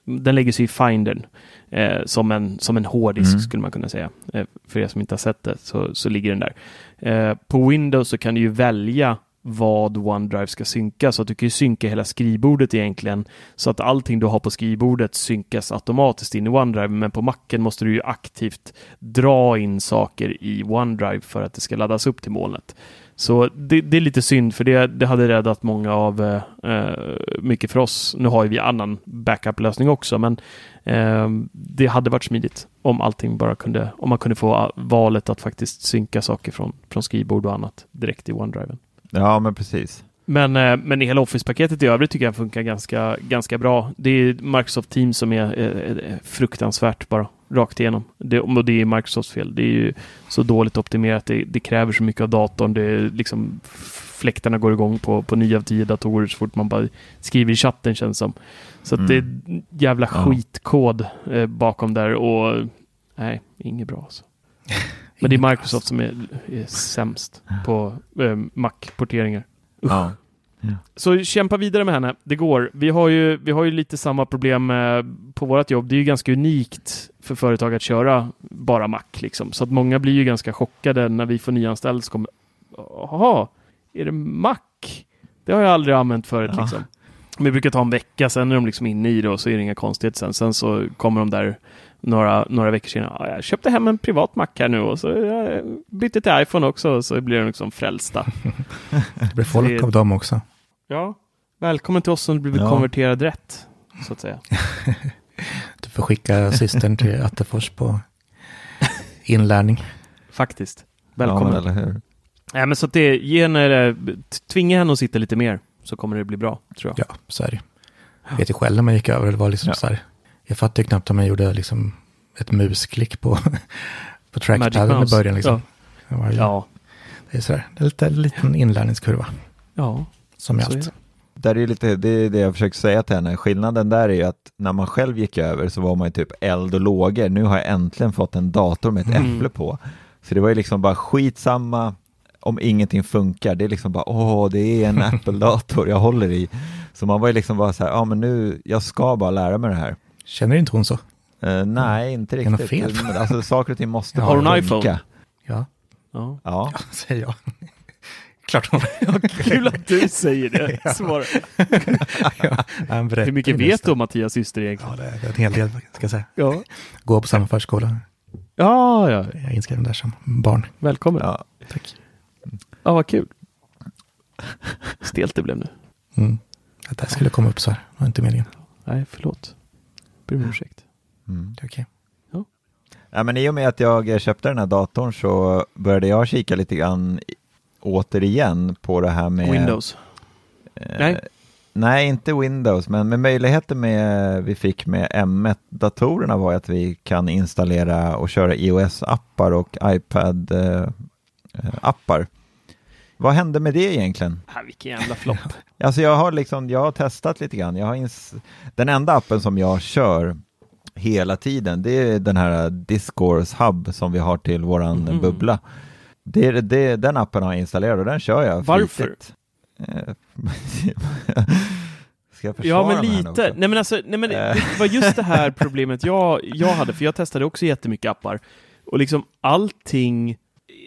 den lägger sig i Findern eh, som, en, som en hårddisk Mm. skulle man kunna säga. Eh, för er som inte har sett det så, så ligger den där. Eh, på Windows så kan du ju välja vad OneDrive ska synka så att du kan ju synka hela skrivbordet egentligen så att allting du har på skrivbordet synkas automatiskt in i OneDrive men på Macen måste du ju aktivt dra in saker i OneDrive för att det ska laddas upp till molnet. Så det, det är lite synd för det, det hade räddat många av eh, eh, mycket för oss. Nu har ju vi annan backup-lösning också, men eh, det hade varit smidigt om allting bara kunde, om man kunde få ah, valet att faktiskt synka saker från, från skrivbord och annat direkt i OneDrive. Ja, men precis. Men, eh, men hela Office-paketet i övrigt tycker jag funkar ganska, ganska bra. Det är Microsoft Teams som är eh, fruktansvärt bara, rakt igenom. Det, och det är Microsofts fel. Det är ju så dåligt optimerat. Det, det kräver så mycket av datorn. Det är liksom fläktarna går igång på, på nio av tio datorer så fort man bara skriver i chatten känns som. Så Mm. det är jävla Ja. skitkod eh, bakom där och nej, inget bra alltså. Men det är Microsoft som är, är sämst på eh, Mac-porteringar. Ja. Så kämpa vidare med henne. Det går. Vi har ju, vi har ju lite samma problem eh, på vårt jobb. Det är ju ganska unikt för företag att köra bara Mac. Liksom. Så att många blir ju ganska chockade när vi får nyanställd så kommer Jaha, är det Mac? Det har jag aldrig använt förut. Ja. Liksom. Vi brukar ta en vecka, sen är de liksom inne i det och så är det inga konstigheter sen. Sen så kommer de där några, några veckor senare. Ja, jag köpte hem en privat Mac här nu och så jag bytte till iPhone också och så blir de liksom frälsta. Det blir folk Det- av dem också. Ja, välkommen till oss som blivit Ja. konverterad rätt, så att säga. Du får skicka systern till Attefors på inlärning. Faktiskt. Ja, Välkommen. men eller hur. Nej, men så att det, ge henne, tvinga henne att sitta lite mer, så kommer det bli bra, tror jag. Ja, så är det. Jag vet ju själv när man gick över, det var liksom Ja. så här. Jag fattade ju knappt om jag gjorde liksom ett musklick på, på trackpaden i början. Liksom. Det, var Ja. det är så här, det är lite en liten inlärningskurva Ja. som i allt. det. där är lite, det är det jag försöker säga till henne. Skillnaden där är ju att när man själv gick över så var man ju typ eld och lågor. Nu har jag äntligen fått en dator med ett Mm. äpple på. Så det var ju liksom bara skitsamma om ingenting funkar. Det är liksom bara, åh, det är en Apple-dator jag håller i. Så man var ju liksom bara så här, ja men nu, jag ska bara lära mig det här. Känner inte hon så? Eh, nej, inte Det är något riktigt. fel. Men Alltså saker och ting måste Har hon iPhone? Ja, Ja. Ja. säger jag. Klart hon Kul att du säger det. Svara. Hur mycket vet du om Mattias syster egentligen? Ja, det är en hel del, ska jag säga. Ja, Går på samma förskola. ja, ja. Jag är inskriven där som barn. välkommen. Ja. Tack. Ja, vad kul. Stelt det blev nu. Mm. Att det här skulle komma upp så här, var inte meningen. Nej, förlåt. Ber om ursäkt. Mm. Är okej. Ja, men I och med att jag köpte den här datorn så började jag kika lite grann återigen på det här med... Windows. Eh, Nej. Nej, inte Windows, men med möjligheten med, vi fick med M1-datorerna var att vi kan installera och köra iOS-appar och iPad-appar. Vad hände med det egentligen? Ah, vilken jävla flopp. Alltså jag har liksom, jag har testat lite grann. Jag har ins- den enda appen som jag kör hela tiden, det är den här Discourse Hub som vi har till våran Mhm. bubbla. Det, är- det, den appen har jag installerat och den kör jag Varför? flitigt. Eh, Ska jag försvara Ja, men lite. Nej, men alltså, nej, men det Eh. var just det här problemet jag, jag hade, för jag testade också jättemycket appar. Och liksom allting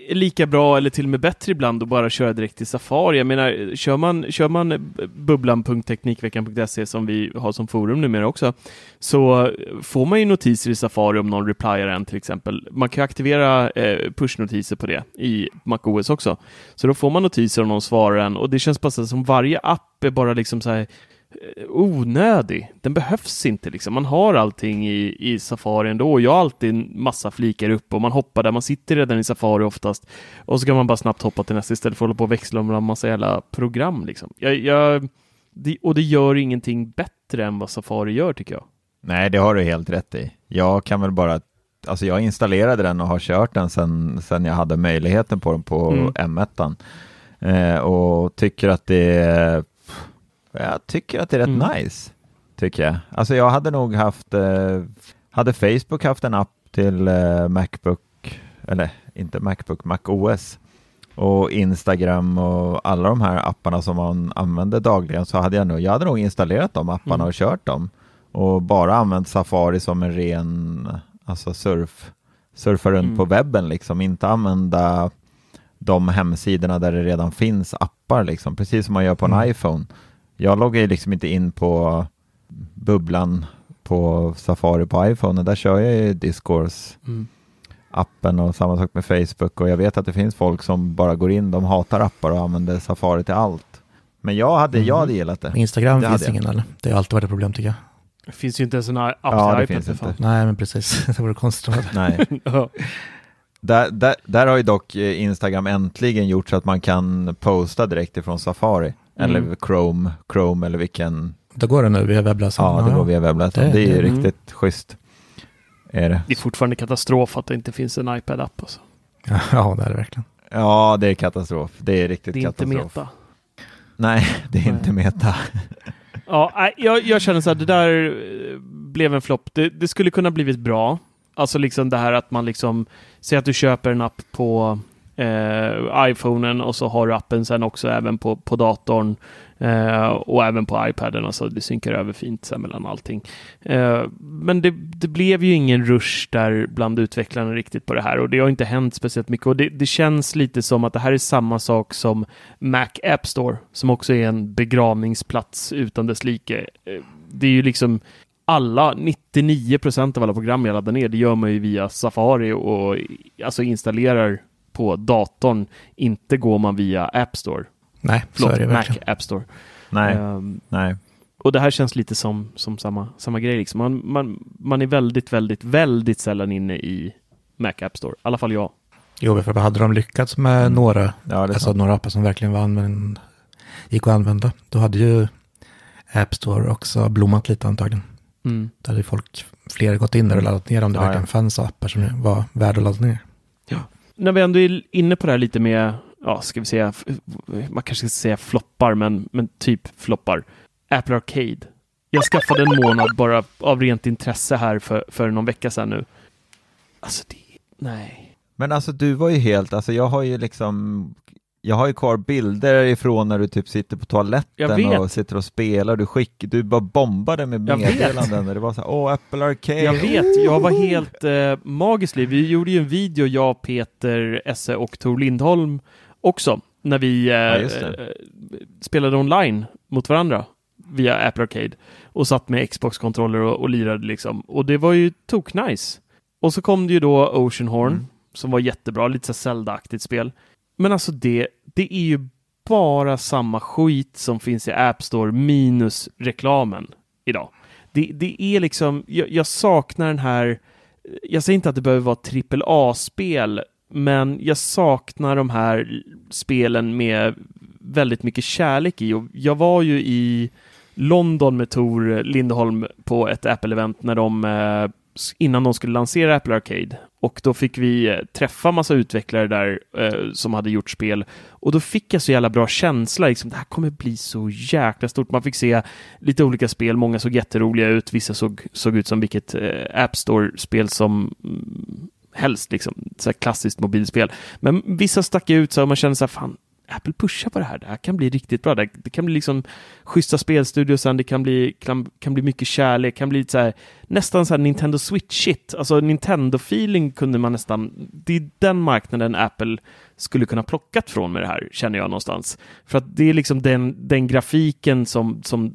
lika bra eller till och med bättre ibland att bara köra direkt i Safari. Jag menar, kör man, kör man bubblan.teknikveckan.se som vi har som forum numera också, så får man ju notiser i Safari om någon replyar en till exempel. Man kan aktivera eh, pushnotiser på det i MacOS också. Så då får man notiser om någon svarar en och det känns bara som varje app är bara liksom så här onödig. Den behövs inte liksom. Man har allting i, i Safari ändå. Jag har alltid massa flikar upp och man hoppar där. Man sitter redan i Safari oftast. Och så kan man bara snabbt hoppa till nästa istället för att hålla på och växla mellan massa jävla program liksom. Jag, jag, det, och det gör ingenting bättre än vad Safari gör tycker jag. Nej, det har du helt rätt i. Jag kan väl bara, alltså jag installerade den och har kört den sen, sen jag hade möjligheten på den på Mm. M1. Eh, och tycker att det jag tycker att det är rätt Mm. nice. Tycker jag. Alltså jag hade nog haft, eh, hade Facebook haft en app till eh, Macbook, eller inte Macbook, Mac OS och Instagram och alla de här apparna som man använder dagligen så hade jag nog, jag hade nog installerat de apparna Mm. och kört dem och bara använt Safari som en ren alltså surf, surfa runt Mm. på webben liksom, inte använda de hemsidorna där det redan finns appar liksom, precis som man gör på en Mm. iPhone. Jag loggar ju liksom inte in på bubblan på Safari på iPhone, där kör jag ju Discourse appen och samma sak med Facebook och jag vet att det finns folk som bara går in, de hatar appar och använder Safari till allt. Men jag hade, Mm. jag hade gillat det. Instagram Det finns ingen eller? Det har alltid varit ett problem tycker jag. Det finns ju inte ens en app Ja, det till iPad finns inte. Nej, men precis. Det vore konstigt. Nej. Ja. Där, där, där har ju dock eh, Instagram äntligen gjort så att man kan posta direkt ifrån Safari. Mm. Eller Chrome, Chrome eller vilken. Då går det nu via webbläsaren. Ja, det går via webbläsaren. Det- Det, är ju mm. riktigt schysst. Är det. Det är fortfarande katastrof att det inte finns en iPad-app. Alltså. Ja, det är det verkligen. Ja, det är katastrof. Det är riktigt Det är inte katastrof. meta. Nej, det är Nej. inte meta. Ja, jag, jag känner så här, det där eh, blev en flopp. Det, det skulle kunna blivit bra. Alltså liksom det här att man liksom, säg att du köper en app på eh, iPhonen och så har du appen sen också även på, på datorn eh, och även på iPaden. Alltså det synkar över fint sen mellan allting. Eh, men det, det blev ju ingen rush där bland utvecklarna riktigt på det här och det har inte hänt speciellt mycket och det, det känns lite som att det här är samma sak som Mac App Store som också är en begravningsplats utan dess like. Eh, det är ju liksom alla, 99% av alla program jag laddar ner, det gör man ju via Safari och alltså installerar på datorn. Inte går man via App Store. Nej, så Förlåt, är det Mac verkligen. App Store. Nej, Ehm, nej. och det här känns lite som, som samma, samma grej. Liksom. Man, man, man är väldigt, väldigt, väldigt sällan inne i Mac App Store. I alla fall jag. Jo, för hade de lyckats med Mm. några, Ja, alltså sant. några appar som verkligen var använd, gick att använda, då hade ju App Store också blommat lite antagligen. Mm. Då hade folk fler gått in där och laddat ner om det Ja, verkligen ja. fanns appar som var värda att ladda ner. När vi ändå är inne på det här lite med ja, ska vi säga, man kanske ska säga floppar, men, men typ floppar. Apple Arcade. Jag skaffade en månad bara av rent intresse här för, för någon vecka sedan nu. Alltså, det, nej. Men alltså du var ju helt, alltså jag har ju liksom jag har ju kvar bilder ifrån när du typ sitter på toaletten och sitter och spelar, du skick, du bara bombade med meddelanden det var så här, åh Apple Arcade. Jag vet, jag var helt eh, magisk. Vi gjorde ju en video, jag, Peter Esse och Tor Lindholm också, när vi eh, ja, eh, spelade online mot varandra via Apple Arcade och satt med Xbox-kontroller och, och lirade liksom. Och det var ju tok nice. Och så kom det ju då Oceanhorn mm. som var jättebra, lite så Zelda-aktigt spel. Men alltså det, det är ju bara samma skit som finns i App Store minus reklamen idag. Det, det är liksom, jag, jag saknar den här, jag säger inte att det behöver vara trippel A-spel, men jag saknar de här spelen med väldigt mycket kärlek i. Och jag var ju i London med Tor Lindholm på ett Apple-event när de eh, innan de skulle lansera Apple Arcade. Och då fick vi eh, träffa massa utvecklare där eh, som hade gjort spel. Och då fick jag så jävla bra känsla, liksom, det här kommer bli så jäkla stort. Man fick se lite olika spel, många såg jätteroliga ut, vissa såg, såg ut som vilket eh, App Store-spel som mm, helst, liksom, så klassiskt mobilspel. Men vissa stack ut så man kände så här, fan, Apple pushar på det här. Det här kan bli riktigt bra. Det, kan bli liksom schyssta spelstudiosen, det kan bli, kan, kan bli mycket kärlek, kan bli så här, nästan så här Nintendo Switch-shit. Alltså Nintendo-feeling kunde man nästan, det är den marknaden Apple skulle kunna plockat från med det här, känner jag någonstans. För att det är liksom den, den grafiken som, som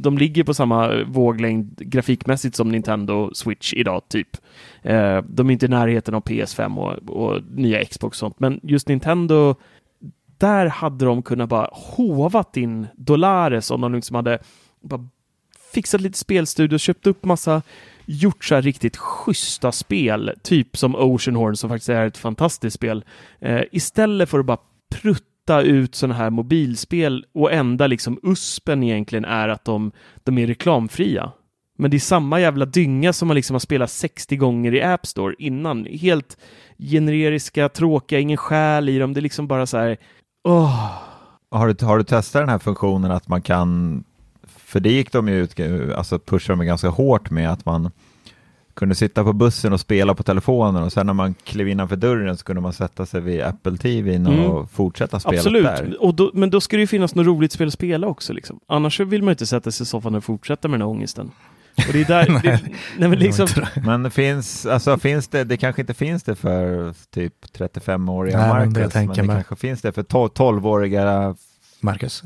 de ligger på samma våglängd grafikmässigt som Nintendo Switch idag, typ. Eh, de är inte i närheten av PS5 och, och nya Xbox och sånt, men just Nintendo där hade de kunnat bara hovat in Dolares om de liksom hade bara fixat lite spelstudio, köpt upp massa gjort så här riktigt schyssta spel, typ som Oceanhorn som faktiskt är ett fantastiskt spel. Eh, istället för att bara prutta ut sådana här mobilspel och enda liksom uspen egentligen är att de, de är reklamfria. Men det är samma jävla dynga som man liksom har spelat 60 gånger i App Store innan. Helt generiska, tråkiga, ingen själ i dem. Det är liksom bara så här, Oh. Har, du, har du testat den här funktionen att man kan, för det gick de ju ut, alltså pushade de ganska hårt med att man kunde sitta på bussen och spela på telefonen och sen när man klev innanför dörren så kunde man sätta sig vid Apple TV och mm. fortsätta spela Absolut. där. Då, men då ska det ju finnas något roligt spel att spela också. Liksom. Annars vill man inte sätta sig i soffan och fortsätta med den här ångesten. Och det är där, det, nej, men, liksom... men finns, alltså finns det, det kanske inte finns det för typ 35-åriga Marcus, men, det, men det kanske finns det för 12-åriga Marcus.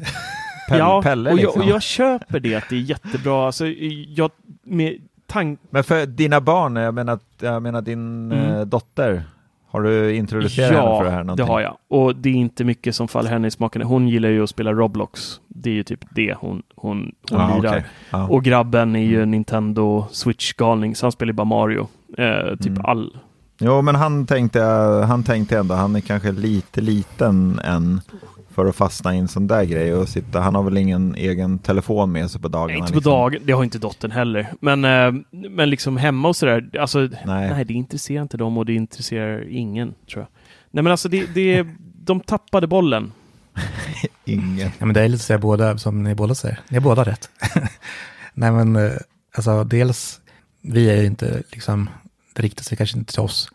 Pelle, ja, Pelle, och, liksom. jag, och jag köper det att det är jättebra. Alltså, jag, med tank... Men för dina barn, jag menar, jag menar din mm. Eh, dotter, har du introducerat ja, henne för det här? Ja, det har jag. Och det är inte mycket som faller henne i smaken. Hon gillar ju att spela Roblox. Det är ju typ det hon, hon, hon ah, lirar. Okay. Ah. Och grabben är ju mm. Nintendo Switch-galning, så han spelar bara Mario. Eh, typ mm. all. Jo, men han tänkte, han tänkte ändå, han är kanske lite liten än för att fastna i en sån där grej och sitta. Han har väl ingen egen telefon med sig på dagarna? Nej, inte på liksom. dagen. Det har inte dottern heller. Men, eh, men liksom hemma och sådär. Alltså, nej. nej, det intresserar inte dem och det intresserar ingen, tror jag. Nej, men alltså det, det, de tappade bollen. ingen. Ja, men det är lite så båda, som ni båda säger. Ni har båda rätt. nej, men eh, alltså dels, vi är ju inte liksom, det riktar sig kanske inte till oss.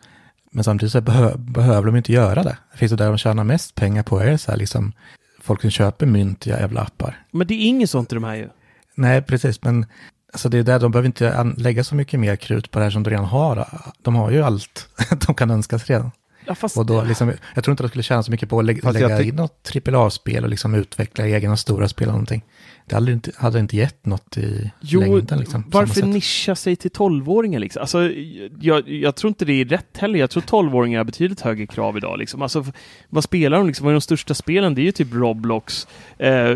Men samtidigt så behö behöver de inte göra det. Det finns ju där de tjänar mest pengar på är så här liksom folk som köper mynt i jävla appar. Men det är inget sånt i de här ju. Nej, precis, men alltså det är där de behöver inte lägga så mycket mer krut på det här som de redan har. De har ju allt de kan önska sig redan. Ja, fast... och då, liksom, jag tror inte de skulle tjäna så mycket på att lägga, lägga in något AAA-spel och liksom utveckla egna stora spel eller någonting. Det hade inte, hade inte gett något i jo, längden. Liksom, varför nischa sig till tolvåringar? Liksom? Alltså, jag, jag, tror inte det är rätt heller. Jag tror tolvåringar har betydligt högre krav idag. Liksom. Alltså, vad spelar de? Liksom? Vad är de största spelen? Det är ju typ Roblox, eh,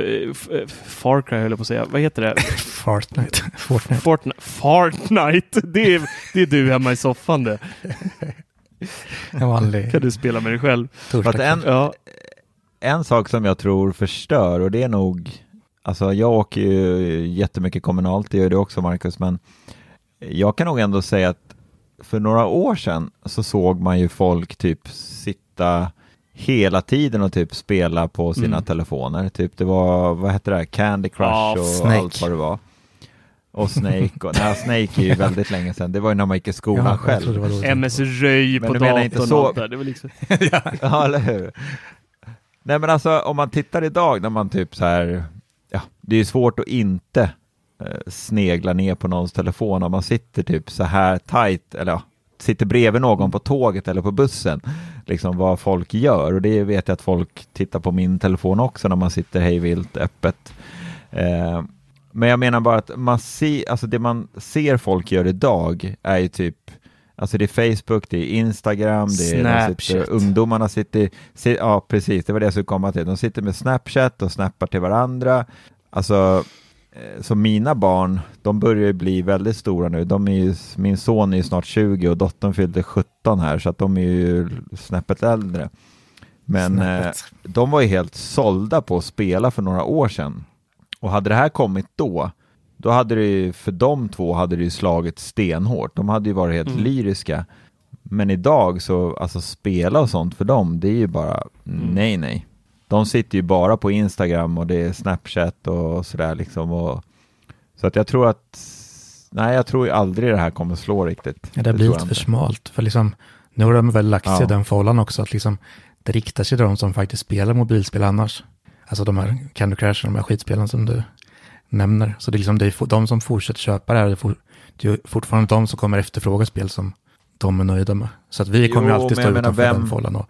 Far Cry höll jag på att säga. Vad heter det? Fortnite. Fortnite. Fortnite. Fortnite. Det, är, det är du hemma i soffan det. En vanlig... kan du spela med dig själv. En, ja. en sak som jag tror förstör och det är nog Alltså jag åker ju jättemycket kommunalt, det gör du också Marcus, men jag kan nog ändå säga att för några år sedan så såg man ju folk typ sitta hela tiden och typ spela på sina Mm. telefoner. Typ det var, vad hette det, här? Candy Crush Ja, och Snake. allt vad det var. Och Snake, och, nej Snake är ju väldigt länge sedan, det var ju när man gick i skolan Ja, själv. MS Röj Men på du menar datorn inte och så- där. Det var liksom... Ja, eller hur? Nej, men alltså om man tittar idag när man typ så här, ja, det är ju svårt att inte eh, snegla ner på någons telefon om man sitter typ så här tight, eller ja, sitter bredvid någon på tåget eller på bussen, liksom vad folk gör. Och det vet jag att folk tittar på min telefon också när man sitter hejvilt öppet. Eh, men jag menar bara att man ser, alltså det man ser folk gör idag är ju typ Alltså det är Facebook, det är Instagram, det är de sitter, ungdomarna sitter, si- ja precis, det var det jag skulle komma till. De sitter med Snapchat och snappar till varandra. Alltså, eh, så mina barn, de börjar ju bli väldigt stora nu. De är ju, min son är ju snart 20 och dottern fyllde 17 här, så att de är ju snäppet äldre. Men eh, de var ju helt sålda på att spela för några år sedan. Och hade det här kommit då, då hade det ju, för de två hade det ju slagit stenhårt. De hade ju varit helt Mm. lyriska. Men idag så, alltså spela och sånt för dem, det är ju bara nej, nej. De sitter ju bara på Instagram och det är Snapchat och sådär liksom. Och, så att jag tror att, nej jag tror ju aldrig det här kommer slå riktigt. Ja, det blir tror lite för smalt. För liksom, nu har de väl lagt sig Ja. i den fållan också, att liksom, det riktar sig till de som faktiskt spelar mobilspel annars. Alltså de här Candy Crush och de här skitspelen som du nämner. Så det är liksom det är for- de som fortsätter köpa det här, det är, fortfarande de som kommer efterfråga spel som de är nöjda med. Så att vi kommer Jo, alltid stå utanför vem- den fållan och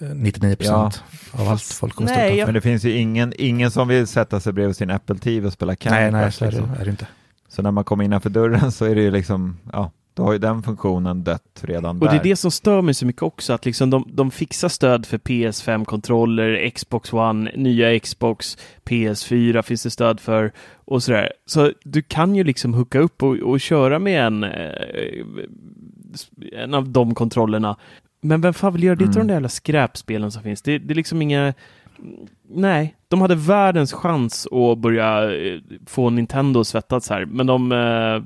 eh, 99 procent av allt folk kommer stå Nej, utanför. Men det finns ju ingen, ingen som vill sätta sig bredvid sin Apple TV och spela Candy Nej, nej, så är det, liksom. är det inte. Så när man kommer innanför dörren så är det ju liksom, ja, då har ju den funktionen dött redan Och där. det är det som stör mig så mycket också, att liksom de, de fixar stöd för PS5-kontroller, Xbox One, nya Xbox, PS4 finns det stöd för och sådär. Så du kan ju liksom hooka upp och, och köra med en, eh, en av de kontrollerna. Men vem fan vill göra det till Mm. de där jävla skräpspelen som finns? Det, det är liksom inga... Nej, de hade världens chans att börja eh, få Nintendo att svettas här, men de eh,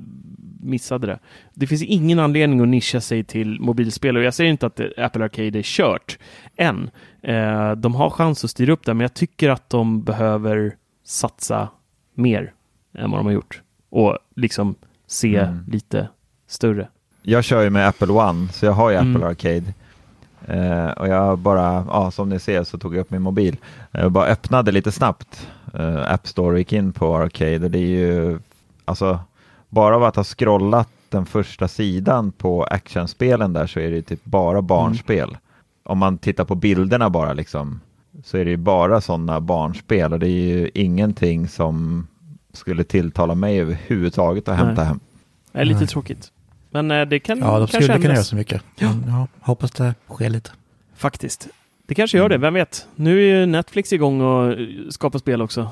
missade det. Det finns ingen anledning att nischa sig till mobilspel och jag säger inte att Apple Arcade är kört än. Eh, de har chans att styra upp det, men jag tycker att de behöver satsa mer än vad de har gjort och liksom se Mm. lite större. Jag kör ju med Apple One, så jag har ju Mm. Apple Arcade. Eh, och jag bara, ja, som ni ser så tog jag upp min mobil. Jag bara öppnade lite snabbt eh, App Store och gick in på Arcade och det är ju, alltså, bara av att ha scrollat den första sidan på actionspelen där så är det typ bara barnspel. Om man tittar på bilderna bara liksom, så är det ju bara sådana barnspel och det är ju ingenting som skulle tilltala mig överhuvudtaget att Nej. hämta hem. Det är lite Nej. tråkigt. Men eh, det kan Ja, de kanske skulle kunna ändras. göra så mycket. Men, ja, hoppas det sker lite. Faktiskt. Det kanske gör det, vem vet? Nu är ju Netflix igång och skapar spel också.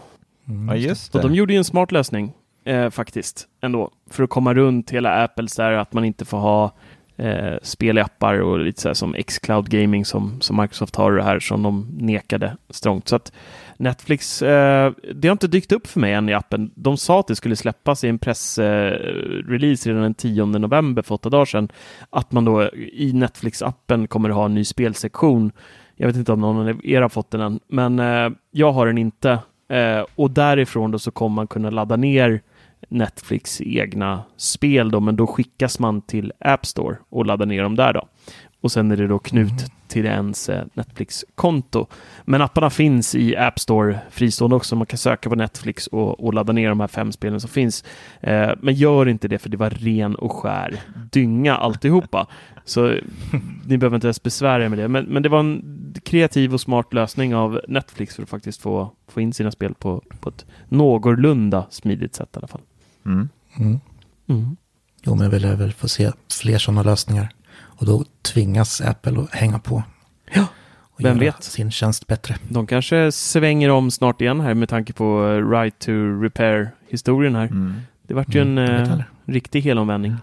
Mm, Ja, just det. de gjorde ju en smart lösning eh, faktiskt ändå. För att komma runt hela Apples där att man inte får ha eh, spel i appar och lite så här som Xcloud Gaming som, som Microsoft har det här som de nekade strångt. Så att Netflix, eh, det har inte dykt upp för mig än i appen. De sa att det skulle släppas i en pressrelease eh, redan den 10 november för åtta dagar sedan. Att man då i Netflix-appen kommer ha en ny spelsektion. Jag vet inte om någon av er har fått den än, men eh, jag har den inte. Eh, och därifrån då så kommer man kunna ladda ner Netflix egna spel då, men då skickas man till App Store och laddar ner dem där då. Och sen är det då knut mhm till ens eh, Netflix-konto. Men apparna finns i App Store fristående också. Man kan söka på Netflix och, och ladda ner de här fem spelen som finns. Eh, men gör inte det för det var ren och skär dynga alltihopa. Så ni behöver inte ens besvära er med det. Men, men det var en kreativ och smart lösning av Netflix för att faktiskt få, få in sina spel på, på ett någorlunda smidigt sätt i alla fall. Mm. Mm. Mm. Jo, men jag vill väl få se fler sådana lösningar. Och då tvingas Apple att hänga på. Ja, och vem göra vet? sin tjänst bättre. De kanske svänger om snart igen här med tanke på eh, right to repair-historien här. Mm. Det vart ju en Mm, vet eh, riktig helomvändning.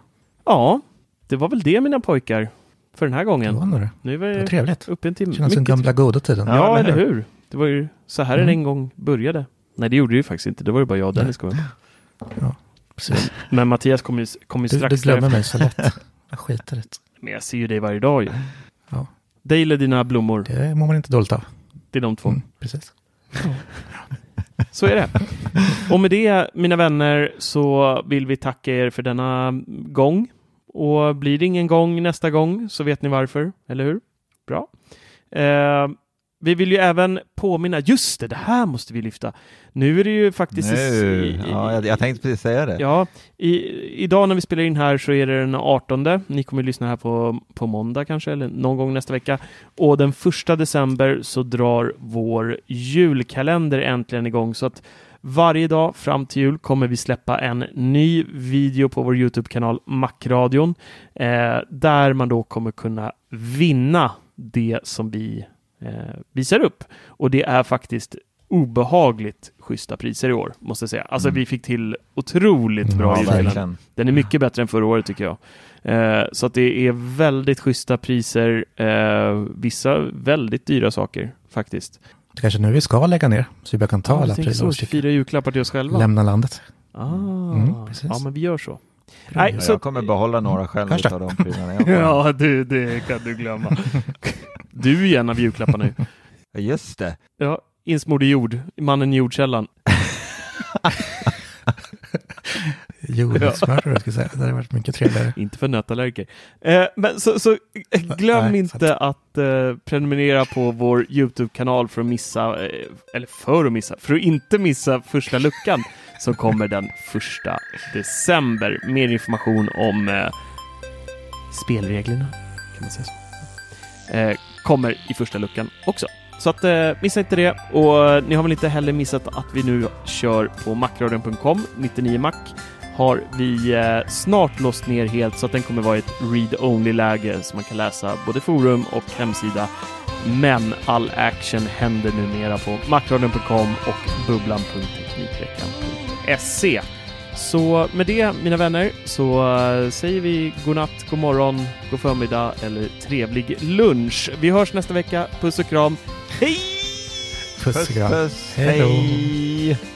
Ja, det var väl det mina pojkar för den här Det gången. var nog det. Nu är Det var trevligt. uppe en timme. Känns som gamla goda tiden. Ja, Ja, eller eller hur? Det var ju så här Mm. den en gång började. Nej, det gjorde det ju faktiskt inte. Det var ju bara jag och. Dennis kom. Precis. Men Mattias kommer ju, kom ju Du, strax du glömmer mig så lätt. Jag skiter i det. Men jag ser ju dig varje dag ju. Ja. Dig eller dina blommor? Det mår man inte dåligt av. Det är de två. Mm, precis. Så är det. Och med det, mina vänner, så vill vi tacka er för denna gång. Och blir det ingen gång nästa gång så vet ni varför, eller hur? Bra. Eh, vi vill ju även påminna, just det, det här måste vi lyfta. Nu är det ju faktiskt... Nu, i- ja, jag, jag tänkte precis säga det. Ja, i, idag när vi spelar in här så är det den 18. Ni kommer att lyssna här på, på måndag kanske, eller någon gång nästa vecka. Och den första december så drar vår julkalender äntligen igång. Så att varje dag fram till jul kommer vi släppa en ny video på vår Youtube-kanal Macradion. Eh, där man då kommer kunna vinna det som vi visar upp. Och det är faktiskt obehagligt schyssta priser i år, måste jag säga. Alltså Mm. vi fick till otroligt bra Ja, verkligen. Den är mycket bättre än förra året tycker jag. Eh, så att det är väldigt schyssta priser. Eh, vissa väldigt dyra saker faktiskt. Det kanske nu vi ska lägga ner, så vi bara kan ta Ja, alla jag prylar så. 24 julklappar till oss själva. lämna landet. Ah, Mm, ja, men vi gör så. Nej, Ja, så- Jag kommer behålla några själv Kanske. av de prylarna jag. Ja, du, det kan du glömma. Du är en av julklapparna nu. Ja, Just det. Ja, insmord i jord, mannen i jordkällan. Jordsmörare, ska jag säga. Det hade varit mycket trevligare. Inte för nötallergiker. Eh, men så, så eh, glöm Nej, inte att eh, prenumerera på vår Youtube-kanal för att missa, eh, eller för att missa, för att inte missa första luckan som kommer den första december. Mer information om eh, spelreglerna, kan man säga så. Kommer i första luckan också. Så att eh, missa inte det. Och eh, ni har väl inte heller missat att vi nu kör på macradion.com, 99mac har vi eh, snart låst ner helt så att den kommer vara i ett read-only-läge så man kan läsa både forum och hemsida. Men all action händer numera på macradion.com och bubblan.teknikveckan.se. Så med det, mina vänner, så eh, säger vi god natt, god morgon, god förmiddag eller trevlig lunch. Vi hörs nästa vecka. Puss och kram. Hej! Puss och kram. puss. Hej då.